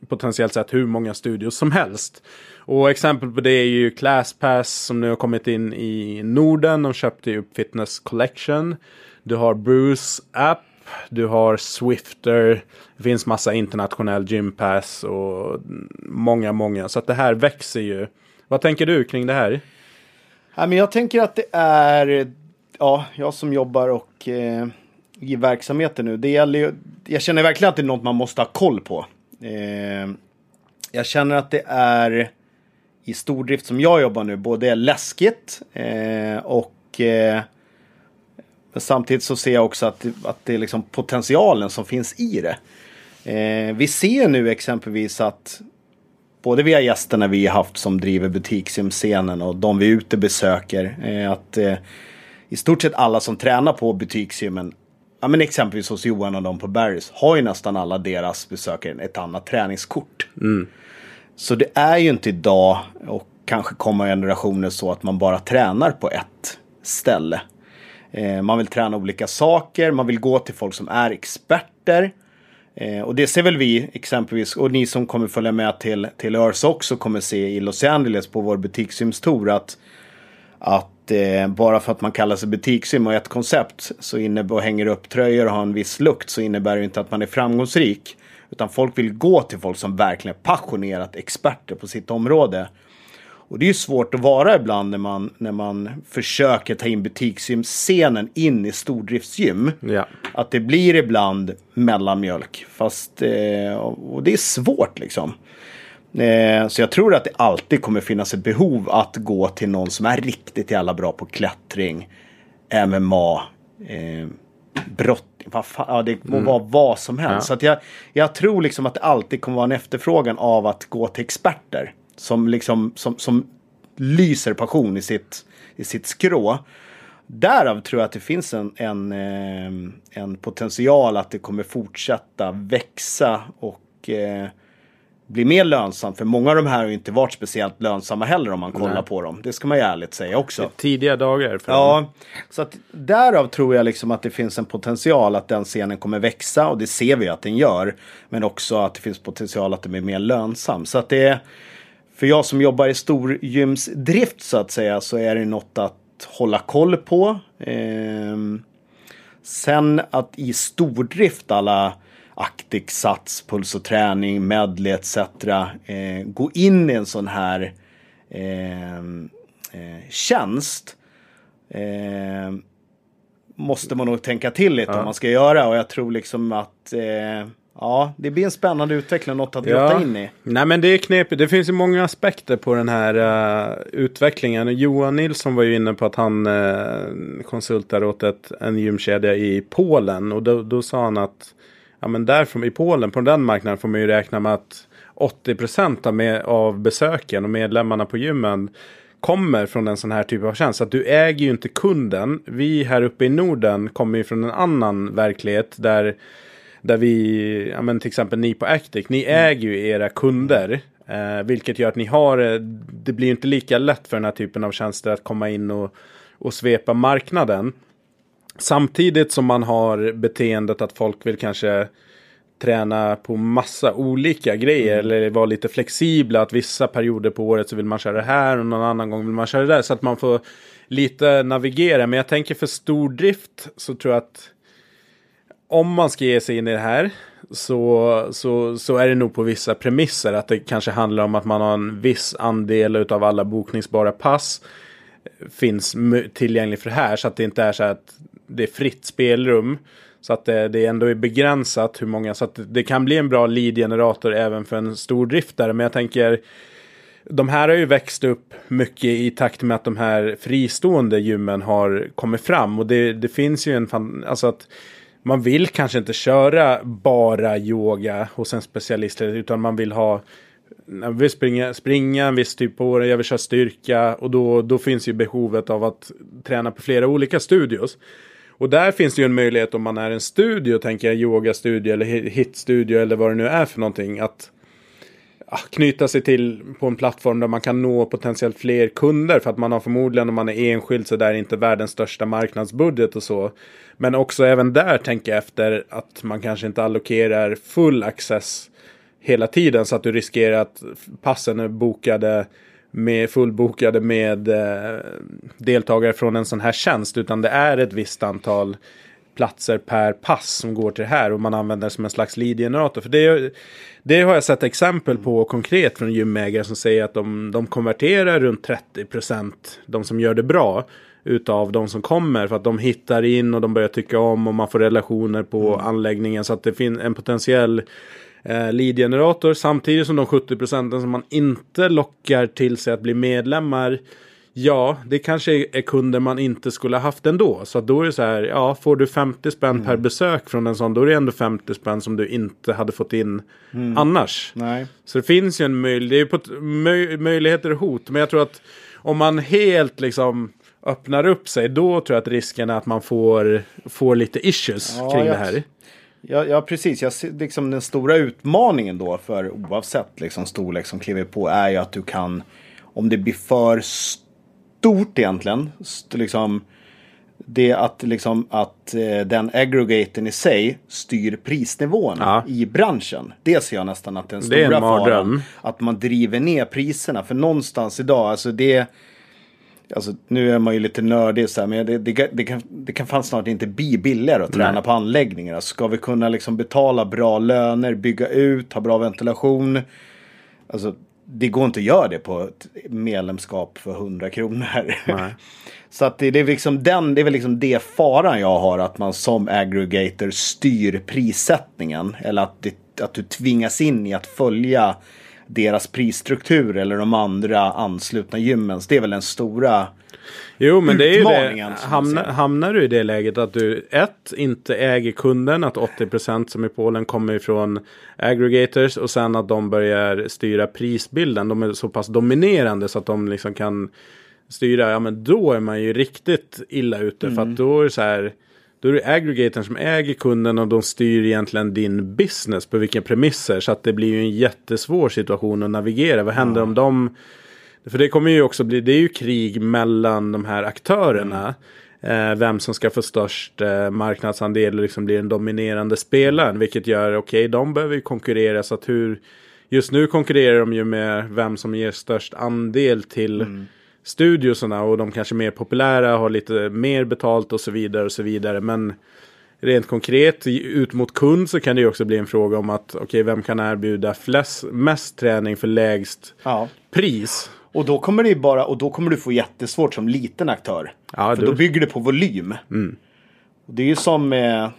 potentiellt sett hur många studios som helst. Och exempel på det är ju ClassPass som nu har kommit in i Norden. De köpte ju upp Fitness Collection. Du har Bruce App. Du har Swifter. Det finns massa internationell gympass och många, många. Så att det här växer ju. Vad tänker du kring det här? Ja, men jag tänker att det är, ja, jag som jobbar och eh, i verksamheten nu. Det gäller jag känner verkligen att det är något man måste ha koll på. Eh, jag känner att det är i stordrift som jag jobbar nu både läskigt eh, och eh, samtidigt så ser jag också att, att det är liksom potentialen som finns i det. Eh, vi ser nu exempelvis att både via gästerna vi har haft som driver butiksgymscenen och de vi ute besöker. Eh, att eh, i stort sett alla som tränar på butiksgymmen, ja, men exempelvis hos Johan och de på Barrys, har ju nästan alla deras besökare ett annat träningskort. Mm. Så det är ju inte idag och kanske kommer generationer så att man bara tränar på ett ställe. Eh, man vill träna olika saker, man vill gå till folk som är experter. Eh, och det ser väl vi exempelvis, och ni som kommer följa med till, till Örs också kommer se i Los Angeles på vår butikssymstor att, att eh, bara för att man kallar sig butikssym och ett koncept så innebär, och hänger upp tröjor och har en viss lukt så innebär det inte att man är framgångsrik. Utan folk vill gå till folk som verkligen är passionerat experter på sitt område. Och det är ju svårt att vara ibland när man, när man försöker ta in butiksgymscenen in i stordriftsgym. Ja. Att det blir ibland mellanmjölk. Fast, eh, och det är svårt liksom. Eh, så jag tror att det alltid kommer finnas ett behov att gå till någon som är riktigt jävla bra på klättring, MMA, eh, brottning, ja, det må mm. vara vad som helst. Ja. Så att jag, jag tror liksom att det alltid kommer vara en efterfrågan av att gå till experter. Som liksom som, som lyser passion i sitt, i sitt skrå. Därav tror jag att det finns en, en, eh, en potential att det kommer fortsätta växa och eh, bli mer lönsamt. För många av de här har ju inte varit speciellt lönsamma heller om man kollar Nej. på dem. Det ska man ju ärligt säga också. Tidiga dagar. För ja, dem. så att därav tror jag liksom att det finns en potential att den scenen kommer växa och det ser vi att den gör. Men också att det finns potential att den blir mer lönsam. Så att det är för jag som jobbar i storgymsdrift så att säga så är det något att hålla koll på. Eh, sen att i stordrift alla Actic, Sats, Puls och träning, Medley etc. Eh, gå in i en sån här eh, eh, tjänst. Eh, måste man nog tänka till lite ja. om man ska göra och jag tror liksom att eh, Ja, det blir en spännande utveckling, något att grotta ja. in i. Nej, men det är knepigt. Det finns ju många aspekter på den här uh, utvecklingen. Johan Nilsson var ju inne på att han uh, konsultar åt ett, en gymkedja i Polen. Och då, då sa han att ja, men där i Polen, på den marknaden, får man ju räkna med att 80 procent av, av besöken och medlemmarna på gymmen kommer från en sån här typ av tjänst. Så att du äger ju inte kunden. Vi här uppe i Norden kommer ju från en annan verklighet där där vi, ja men till exempel ni på Actic, ni mm. äger ju era kunder. Eh, vilket gör att ni har, eh, det blir inte lika lätt för den här typen av tjänster att komma in och, och svepa marknaden. Samtidigt som man har beteendet att folk vill kanske träna på massa olika grejer. Mm. Eller vara lite flexibla. Att vissa perioder på året så vill man köra det här och någon annan gång vill man köra det där. Så att man får lite navigera. Men jag tänker för stordrift så tror jag att om man ska ge sig in i det här så, så, så är det nog på vissa premisser. Att det kanske handlar om att man har en viss andel av alla bokningsbara pass eh, finns tillgänglig för det här. Så att det inte är så att det är fritt spelrum. Så att det, det ändå är begränsat hur många. Så att det kan bli en bra lead-generator även för en stor driftare. Men jag tänker de här har ju växt upp mycket i takt med att de här fristående gymmen har kommit fram. Och det, det finns ju en fan, alltså att man vill kanske inte köra bara yoga hos en specialist. Utan man vill ha jag vill springa, springa en viss typ på det. jag vill köra styrka. Och då, då finns ju behovet av att träna på flera olika studios. Och där finns det ju en möjlighet om man är en studio, tänker jag, yogastudio eller hitstudio eller vad det nu är för någonting. Att knyta sig till på en plattform där man kan nå potentiellt fler kunder. För att man har förmodligen om man är enskild så där är inte världens största marknadsbudget och så. Men också även där tänker jag efter att man kanske inte allokerar full access hela tiden så att du riskerar att passen är bokade med fullbokade med eh, deltagare från en sån här tjänst utan det är ett visst antal platser per pass som går till det här och man använder det som en slags lead-generator. För det, det har jag sett exempel på konkret från gymägare som säger att de, de konverterar runt 30 procent, de som gör det bra, utav de som kommer för att de hittar in och de börjar tycka om och man får relationer på anläggningen. Så att det finns en potentiell eh, lead-generator samtidigt som de 70 procenten som man inte lockar till sig att bli medlemmar Ja, det kanske är kunder man inte skulle ha haft ändå. Så då är det så här, ja, får du 50 spänn per besök från en sån, då är det ändå 50 spänn som du inte hade fått in annars. Nej. Så det finns ju en möjlighet, möj, möjligheter och hot. Men jag tror att om man helt liksom öppnar upp sig, då tror jag att risken är att man får, får lite issues Ja, kring jag- det här. Ja, ja precis. Jag ser, liksom den stora utmaningen då för oavsett liksom, storlek som kliver på är ju att du kan, om det blir för stort egentligen, st- liksom, det att, liksom, att eh, den aggregatorn i sig styr prisnivån Ja. i branschen. Det ser jag nästan att den Det är en stora faran. Att man driver ner priserna. För någonstans idag, alltså det Alltså, nu är man ju lite nördig så här, men det, det, det, kan, det kan fan snart inte bli billigare att träna Nej. på anläggningar. Alltså, ska vi kunna liksom betala bra löner, bygga ut, ha bra ventilation. Alltså, det går inte att göra det på ett medlemskap för 100 kronor. Nej. Så att det, det, är liksom den, det är väl liksom det faran jag har, att man som aggregator styr prissättningen. Eller att, det, att du tvingas in i att följa deras prisstruktur eller de andra anslutna gymmens. Det är väl den stora Jo, men det är ju det. Hamnar, hamnar du i det läget att du ett, inte äger kunden, att 80% som i Polen kommer ifrån aggregators och sen att de börjar styra prisbilden. De är så pass dominerande så att de liksom kan styra, ja men då är man ju riktigt illa ute för Mm. att då är det så här då är det aggregatorn som äger kunden och de styr egentligen din business på vilka premisser. Så att det blir ju en jättesvår situation att navigera. Vad händer om de för det kommer ju också bli, det är ju krig mellan de här aktörerna. Eh, vem som ska få störst eh, marknadsandel och liksom blir den dominerande spelaren. Vilket gör, okej, de behöver ju konkurrera. Så att hur, just nu konkurrerar de ju med vem som ger störst andel till studiosarna. Och de kanske är mer populära, har lite mer betalt och så vidare och så vidare. Men rent konkret ut mot kund så kan det ju också bli en fråga om att okej, vem kan erbjuda flest, mest träning för lägst Ja. pris? Och då kommer det bara, och då kommer du få jättesvårt som liten aktör. Ja, För du- då bygger det på volym. Och det är ju som med,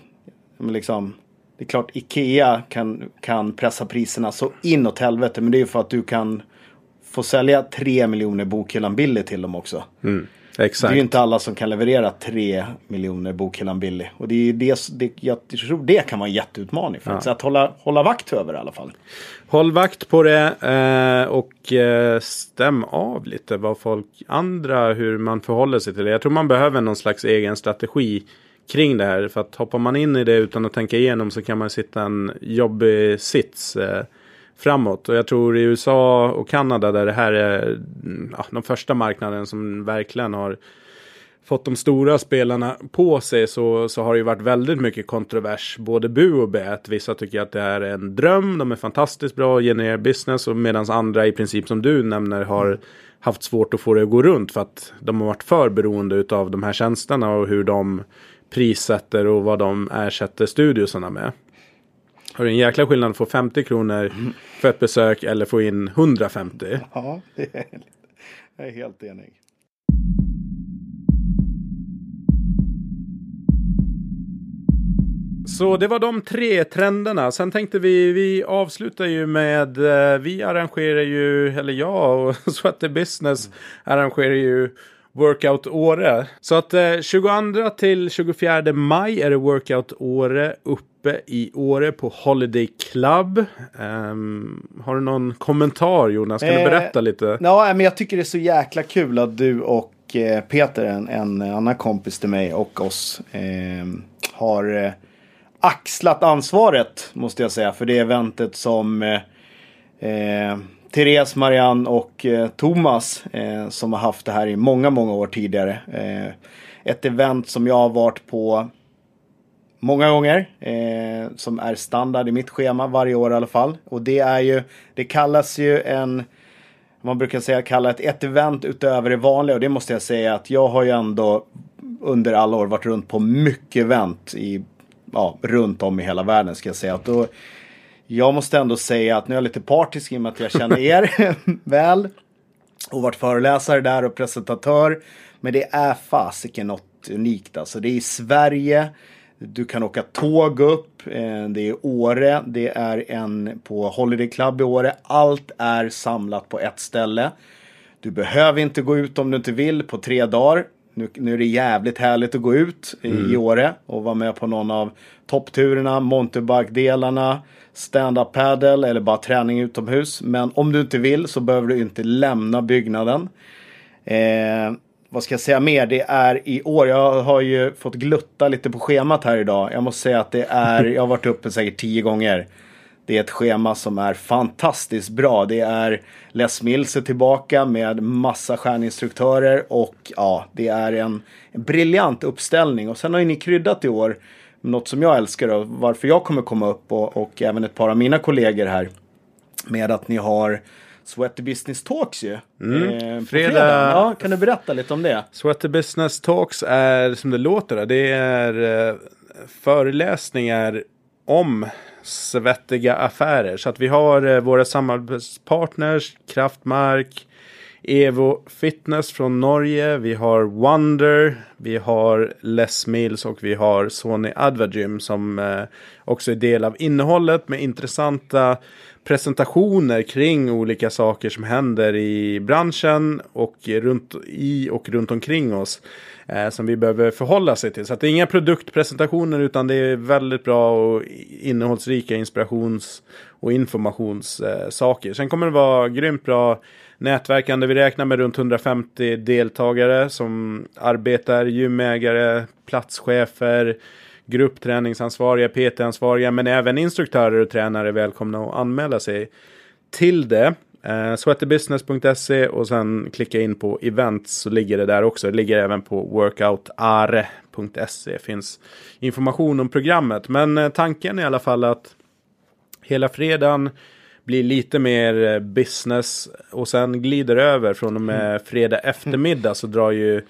men liksom, det är klart Ikea kan, kan pressa priserna så inåt helvete. Men det är ju för att du kan få sälja tre miljoner bokhyllan billig till dem också. Det Exakt. är ju inte alla som kan leverera tre miljoner bokhyllan billig. Och det är det, det jag tror det kan vara en jätteutmaning. För att hålla, hålla vakt över i alla fall. Håll vakt på det eh, och eh, stäm av lite vad folk andra, hur man förhåller sig till det. Jag tror man behöver någon slags egen strategi kring det här. För att hoppar man in i det utan att tänka igenom så kan man sitta en jobbig sits eh, framåt. Och jag tror i USA och Kanada där det här är mm, ja, de första marknaden som verkligen har fått de stora spelarna på sig så, så har det ju varit väldigt mycket kontrovers. Både bu och bä. Vissa tycker att det här är en dröm. De är fantastiskt bra och genererar business. Och medan andra i princip som du nämner har haft svårt att få det att gå runt. För att de har varit för beroende av de här tjänsterna och hur de prissätter och vad de ersätter studiosarna med. Har det en jäkla skillnad att få 50 kronor för ett besök eller få in 150? Ja, det är, jag är helt enig. Så det var de tre trenderna. Sen tänkte vi, vi avslutar ju med, eh, vi arrangerar ju, eller jag och Sweater Business arrangerar ju Workout Åre. Så att eh, 22 till 24 maj är det Workout Åre uppe i Åre på Holiday Club. Um, har du någon kommentar Jonas? Kan eh, du berätta lite? Ja, men jag tycker det är så jäkla kul att du och eh, Peter, en, en annan kompis till mig och oss, eh, har eh, axlat ansvaret måste jag säga för det eventet som eh, eh Therese, Marianne och eh, Thomas eh, som har haft det här i många, många år tidigare. Eh, ett event som jag har varit på många gånger. Eh, som är standard i mitt schema varje år i alla fall. Och det är ju, det kallas ju en, man brukar säga kalla ett, ett event utöver det vanliga. Och det måste jag säga att jag har ju ändå under alla år varit runt på mycket event i, ja, runt om i hela världen ska jag säga. Att då, jag måste ändå säga att nu är jag lite partisk i och med att jag känner er väl. Och varit föreläsare där och presentatör. Men det är fasiken något unikt alltså. Det är i Sverige. Du kan åka tåg upp. Eh, det är Åre. Det är en på Holiday Club i Åre. Allt är samlat på ett ställe. Du behöver inte gå ut om du inte vill på tre dagar. Nu, nu är det jävligt härligt att gå ut mm. i Åre och vara med på någon av toppturerna, mountainbike-delarna stand-up paddle eller bara träning utomhus. Men om du inte vill så behöver du inte lämna byggnaden. Eh, vad ska jag säga mer? Det är i år, jag har ju fått glutta lite på schemat här idag. Jag måste säga att det är, jag har varit uppe säkert tio gånger. Det är ett schema som är fantastiskt bra. Det är Les Mills är tillbaka med massa stjärninstruktörer och ja, det är en, en briljant uppställning. Och sen har ju ni kryddat i år något som jag älskar och varför jag kommer komma upp och, och även ett par av mina kollegor här. Med att ni har Sweaty Business Talks ju. Mm. Eh, fredag. Ja, kan du berätta lite om det? Sweaty Business Talks är som det låter. Det är eh, föreläsningar om svettiga affärer. Så att vi har eh, våra samarbetspartners, Kraftmark, Evo Fitness från Norge. Vi har Wonder. Vi har Les Mills och vi har Sony Advagym som eh, också är del av innehållet med intressanta presentationer kring olika saker som händer i branschen och runt i och runt omkring oss eh, som vi behöver förhålla sig till. Så det är inga produktpresentationer utan det är väldigt bra och innehållsrika inspirations och informationssaker. Eh, Sen kommer det vara grymt bra nätverkande. Vi räknar med runt 150 deltagare som arbetar, gymägare, platschefer, gruppträningsansvariga, PT-ansvariga, men även instruktörer och tränare är välkomna att anmäla sig till det. Eh, sweaterbusiness.se och sen klicka in på events så ligger det där också. Det ligger även på workoutare.se. finns information om programmet. Men eh, tanken är i alla fall att hela fredagen blir lite mer eh, business och sen glider över från och med mm. fredag eftermiddag så drar ju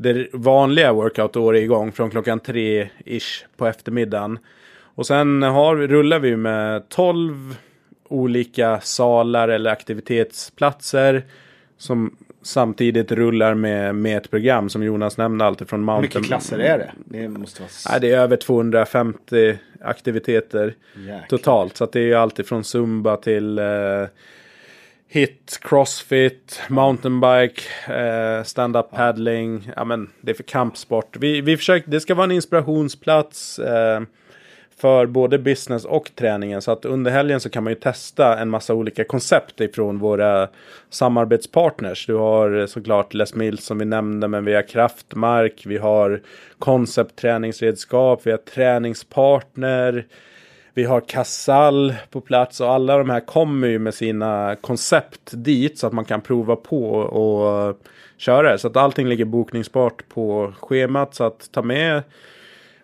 det vanliga workout-året igång från klockan tre ish på eftermiddagen. Och sen har, rullar vi med 12 olika salar eller aktivitetsplatser som samtidigt rullar med, med ett program som Jonas nämnde. Alltifrån Mountain... Hur mycket klasser är det? Det måste vara... Nej, det är över 250 aktiviteter Jäklar. totalt. Så det är alltifrån Zumba till uh, Hit, Crossfit, mountainbike, uh, stand-up paddling. Ja, men det är för kampsport. Vi, vi försöker, det ska vara en inspirationsplats. Uh, för både business och träningen. Så att under helgen så kan man ju testa en massa olika koncept ifrån våra samarbetspartners. Du har såklart Les Mills som vi nämnde, men vi har Kraftmark, vi har konceptträningsredskap, vi har träningspartner. Vi har Casall på plats och alla de här kommer ju med sina koncept dit så att man kan prova på och köra det. Så att allting ligger bokningsbart på schemat. Så att ta med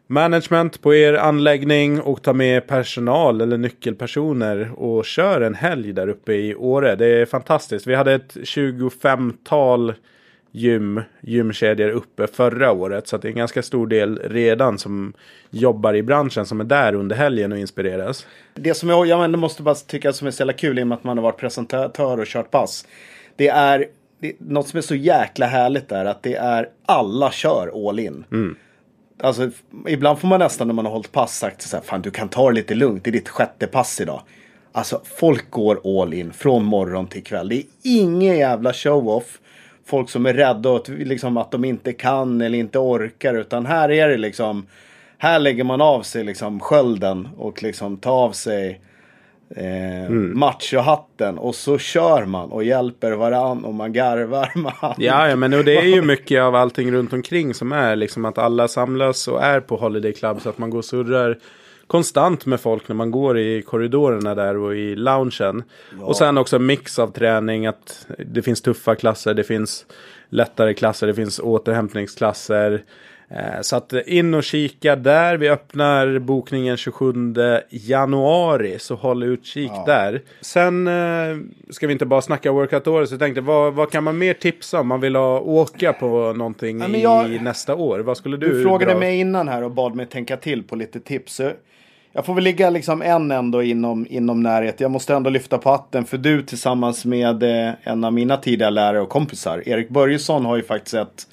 management på er anläggning och ta med personal eller nyckelpersoner och kör en helg där uppe i Åre. Det är fantastiskt. Vi hade ett 25-tal gym, gymkedjor uppe förra året. Så det är en ganska stor del redan som jobbar i branschen som är där under helgen och inspireras. Det som jag, jag måste bara tycka som är så jävla kul i och med att man har varit presentatör och kört pass. Det är det, något som är så jäkla härligt där att det är alla kör all in. Mm. Alltså, ibland får man nästan när man har hållit pass sagt så här, fan du kan ta det lite lugnt, det är ditt sjätte pass idag. Alltså folk går all in från morgon till kväll. Det är ingen jävla show-off. Folk som är rädda att, liksom, att de inte kan eller inte orkar. Utan här är det liksom, här lägger man av sig liksom skölden och liksom tar av sig eh, Mm. machohatten. Och så kör man och hjälper varann och man garvar med. Ja, ja, men och det är ju mycket av allting runt omkring som är liksom att alla samlas och är på Holiday Club så att man går och surrar konstant med folk när man går i korridorerna där och i loungen. Och sen också en mix av träning, att det finns tuffa klasser, det finns lättare klasser, det finns återhämtningsklasser. Eh, Så att in och kika där. Vi öppnar bokningen 27 januari. Så håll utkik där. Sen eh, ska vi inte bara snacka workout-året. Så jag tänkte, vad, vad kan man mer tipsa om? Man vill ha åka på någonting Ja, men i jag- nästa år. Vad skulle du Du frågade dra? mig innan här och bad mig tänka till på lite tips. Jag får väl ligga liksom en ändå inom, inom närhet. Jag måste ändå lyfta på hatten för du tillsammans med eh, en av mina tidigare lärare och kompisar, Erik Börjesson, har ju faktiskt ett,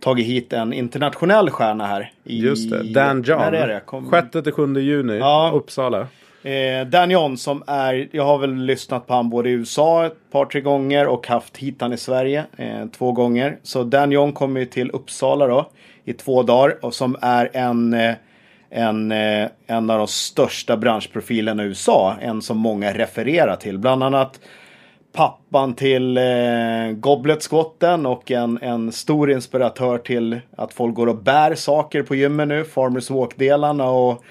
tagit hit en internationell stjärna här. I, Just det, Dan John. När är det? Kom, 6 till 7 juni, Ja. Uppsala. Eh, Dan John som är, jag har väl lyssnat på han både i USA ett par tre gånger och haft hit han i Sverige eh, två gånger. Så Dan John kommer ju till Uppsala då i två dagar och som är en, eh, en, eh, en av de största branschprofilerna i USA. En som många refererar till. Bland annat pappan till eh, Goblet-skotten och en, en stor inspiratör till att folk går och bär saker på gymmen nu. Farmers Walk-delarna och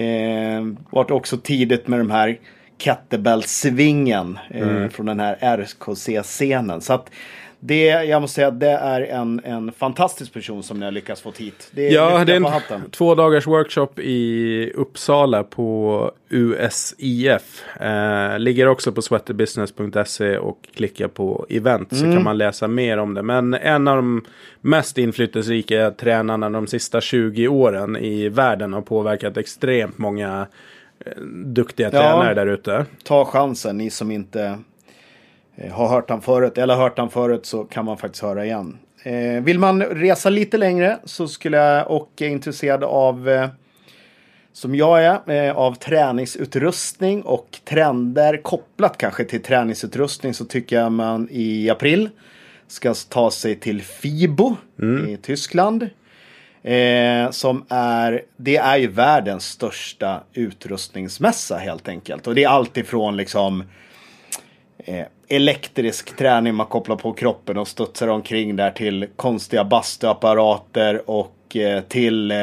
eh, varit också tidigt med de här kettlebell-svingen eh, från den här RKC-scenen. Så att det, jag måste säga att det är en, en fantastisk person som ni har lyckats få hit. Det Ja, lyfter det är en hatten. två dagars workshop i Uppsala på USIF. Eh, ligger också på sweaterbusiness.se och klicka på event så Mm. kan man läsa mer om det. Men en av de mest inflytelserika tränarna de sista 20 åren i världen har påverkat extremt många eh, duktiga Ja. tränare där ute. ta chansen, ni som inte har hört han förut eller hört han förut så kan man faktiskt höra igen. Eh, vill man resa lite längre så skulle jag och är intresserad av eh, som jag är, eh, av träningsutrustning och trender kopplat kanske till träningsutrustning så tycker jag man i april ska ta sig till FIBO i Tyskland. Eh, som är, det är ju världens största utrustningsmässa helt enkelt. Och det är allt ifrån liksom eh, elektrisk träning man kopplar på kroppen och studsar omkring där till konstiga bastuapparater och eh, till eh,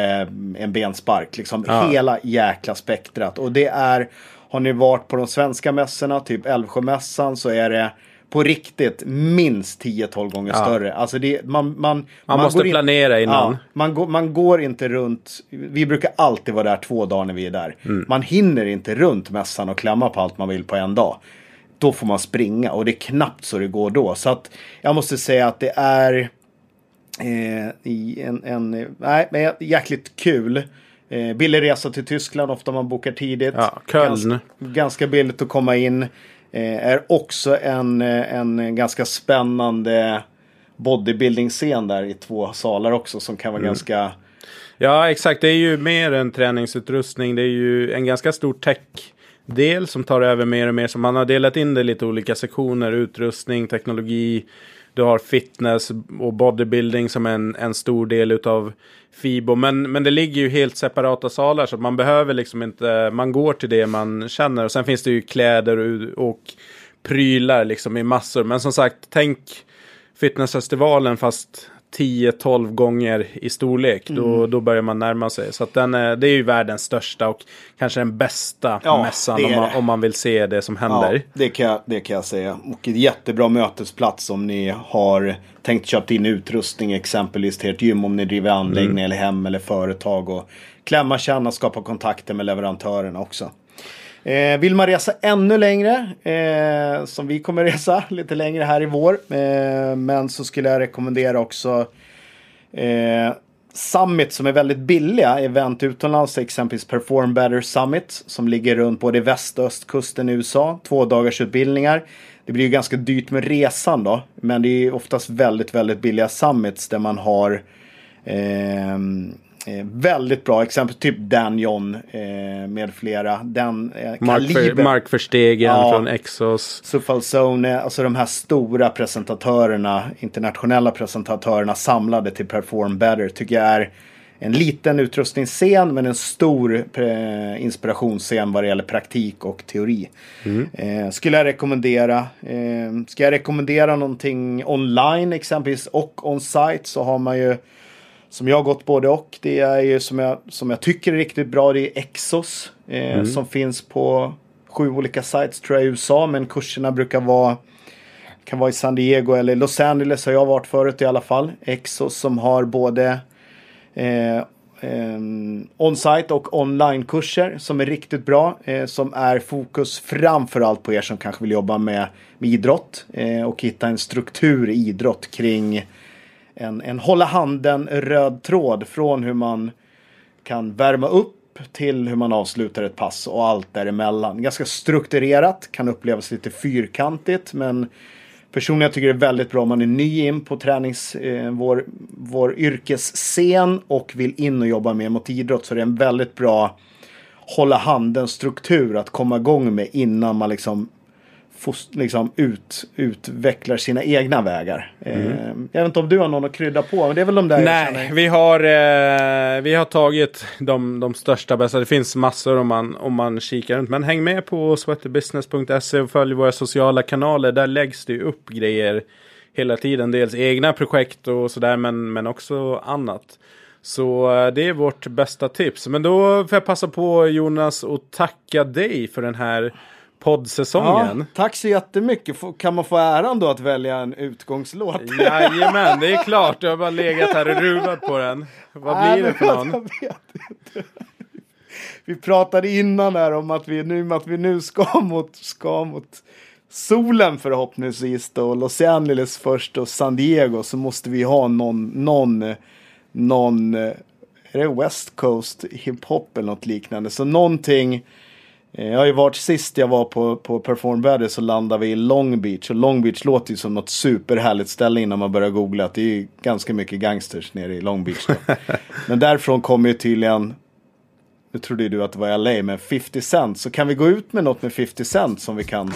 en benspark. Liksom Ja. hela jäkla spektrat. Och det är, har ni varit på de svenska mässorna, typ Älvsjömässan, så är det på riktigt minst 10-12 gånger Ja. större. Alltså det, man, man, Man måste går in- planera innan. Ja, man, går, man går inte runt. Vi brukar alltid vara där två dagar när vi är där. Mm. Man hinner inte runt mässan och klämma på allt man vill på en dag. Då får man springa och det är knappt så det går då. Så att jag måste säga att det är eh, en, en nej, jäkligt kul. Eh, billig resa till Tyskland, ofta man bokar tidigt. Ja, Köln. Ganska, ganska billigt att komma in. Eh, är också en, en ganska spännande bodybuilding-scen där i två salar också som kan vara Mm. ganska... Ja, exakt. Det är ju mer än träningsutrustning. Det är ju en ganska stor del som tar över mer och mer. Så man har delat in det i lite olika sektioner. Utrustning, teknologi. Du har fitness och bodybuilding som en, en stor del utav FIBO. Men, men det ligger ju helt separata salar så man behöver liksom inte... Man går till det man känner. Och sen finns det ju kläder och, och prylar liksom i massor. Men som sagt, tänk Fitnessfestivalen fast 10-12 gånger i storlek. Mm. Då, då börjar man närma sig. Så den är, det är ju världens största och kanske den bästa Ja, mässan om man, om man vill se det som händer. Ja, det kan, jag, det kan jag säga. Och en jättebra mötesplats om ni har tänkt köpa in utrustning exempelvis till ert gym. Om ni driver anläggning Mm. eller hem eller företag. Och klämma, känna, skapa kontakter med leverantörerna också. Eh, vill man resa ännu längre, eh, som vi kommer resa lite längre här i vår. Eh, men så skulle jag rekommendera också eh, Summit som är väldigt billiga event utomlands, exempelvis Perform Better Summit som ligger runt både väst och östkusten i USA. Två dagars utbildningar. Det blir ju ganska dyrt med resan då, men det är oftast väldigt, väldigt billiga summits där man har eh, eh, väldigt bra exempel, typ Dan John eh, med flera. Den eh, Mark, för. Mark Verstegen Ja. från Exos. Sufalzone, alltså de här stora presentatörerna, internationella presentatörerna samlade till Perform Better tycker jag är en liten utrustningsscen men en stor eh, inspirationsscen vad det gäller praktik och teori. Eh, skulle jag rekommendera. Eh, ska jag rekommendera någonting online exempelvis och on-site så har man ju som jag har gått både och. Det är ju som jag, som jag tycker är riktigt bra. Det är Exos. Eh, Som finns på sju olika sites tror jag i USA. Men kurserna brukar vara kan vara i San Diego eller Los Angeles har jag varit förut i alla fall. Exos som har både eh, eh, on-site och online-kurser som är riktigt bra. Eh, som är fokus framförallt på er som kanske vill jobba med, med idrott. Eh, och hitta en struktur i idrott kring en, en hålla handen röd tråd från hur man kan värma upp till hur man avslutar ett pass och allt däremellan. Ganska strukturerat, kan upplevas lite fyrkantigt men personligen tycker jag det är väldigt bra om man är ny in på tränings, eh, vår, vår yrkesscen och vill in och jobba mer mot idrott så det är en väldigt bra hålla handen struktur att komma igång med innan man liksom fost, liksom ut, utvecklar sina egna vägar. Eh, jag vet inte om du har någon att krydda på, men det är väl de där Nej, vi har, eh, vi har tagit de, de största bästa. Det finns massor om man, om man kikar runt. Men häng med på sweaterbusiness.se och följ våra sociala kanaler. Där läggs det upp grejer hela tiden. Dels egna projekt och sådär, men, men också annat. Så eh, det är vårt bästa tips. Men då får jag passa på Jonas och tacka dig för den här poddsäsongen. Ja, tack så jättemycket. Får- Kan man få äran då att välja en utgångslåt? Jajamän, det är klart. Du har bara legat här och ruvat på den. Vad Nej, blir det för någon? Jag vet inte. Vi pratade innan här om att vi nu, att vi nu ska mot, ska mot solen förhoppningsvis då. Los Angeles först och San Diego så måste vi ha någon, någon, någon, eh, är det West Coast hiphop eller något liknande. Så någonting, jag har ju varit sist jag var på, på Perform Better så landade vi i Long Beach. Och Long Beach låter ju som något superhärligt ställe innan man börjar googla. Att det är ju ganska mycket gangsters nere i Long Beach. Då. Men därifrån kommer ju tydligen nu trodde ju du att det var LA, men 50 Cent. Så kan vi gå ut med något med 50 Cent som vi kan.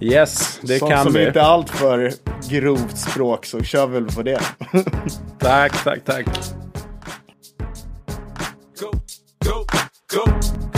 Yes, det som, kan som vi. inte är allt för grovt språk så kör vi väl på det. Tack, tack, tack. go, go, go,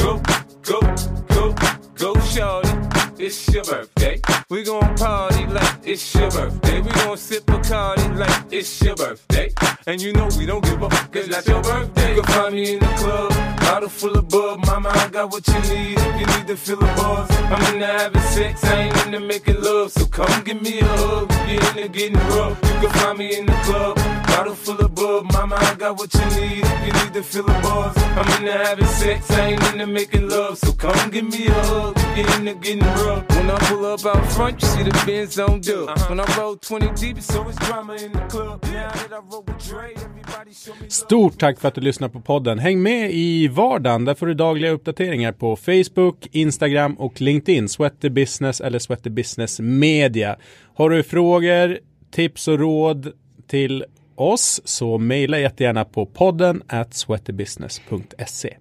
go, go, go, go, shorty. It's your birthday. We gon' party like it's your birthday. We gon' sip Bacardi like it's your birthday. And you know we don't give a fuck, it's not your birthday. You can find me in the club, bottle full of bub. Mama, I got what you need if you need to feel the buzz. I'm into having sex, I ain't into making love. So come give me a hug, you're into getting rough. You can find me in the club, bottle full of bub. Mama, I got what you need if you need to feel the buzz. I'm into having sex, I ain't into making love. So come give me a hug, you're into getting rough. When I pull up out front, you see the Benz on dub. When I roll 20 deep, so it's drama in the club. Now that I roll with Dre, everybody show me. Stort tack för att du lyssnar på podden. Häng med i vardagen. Där får du dagliga uppdateringar på Facebook, Instagram och LinkedIn. Sweater Business eller Sweater Business Media. Har du frågor, tips och råd till oss så mejla jättegärna på podden at sweaterbusiness.se.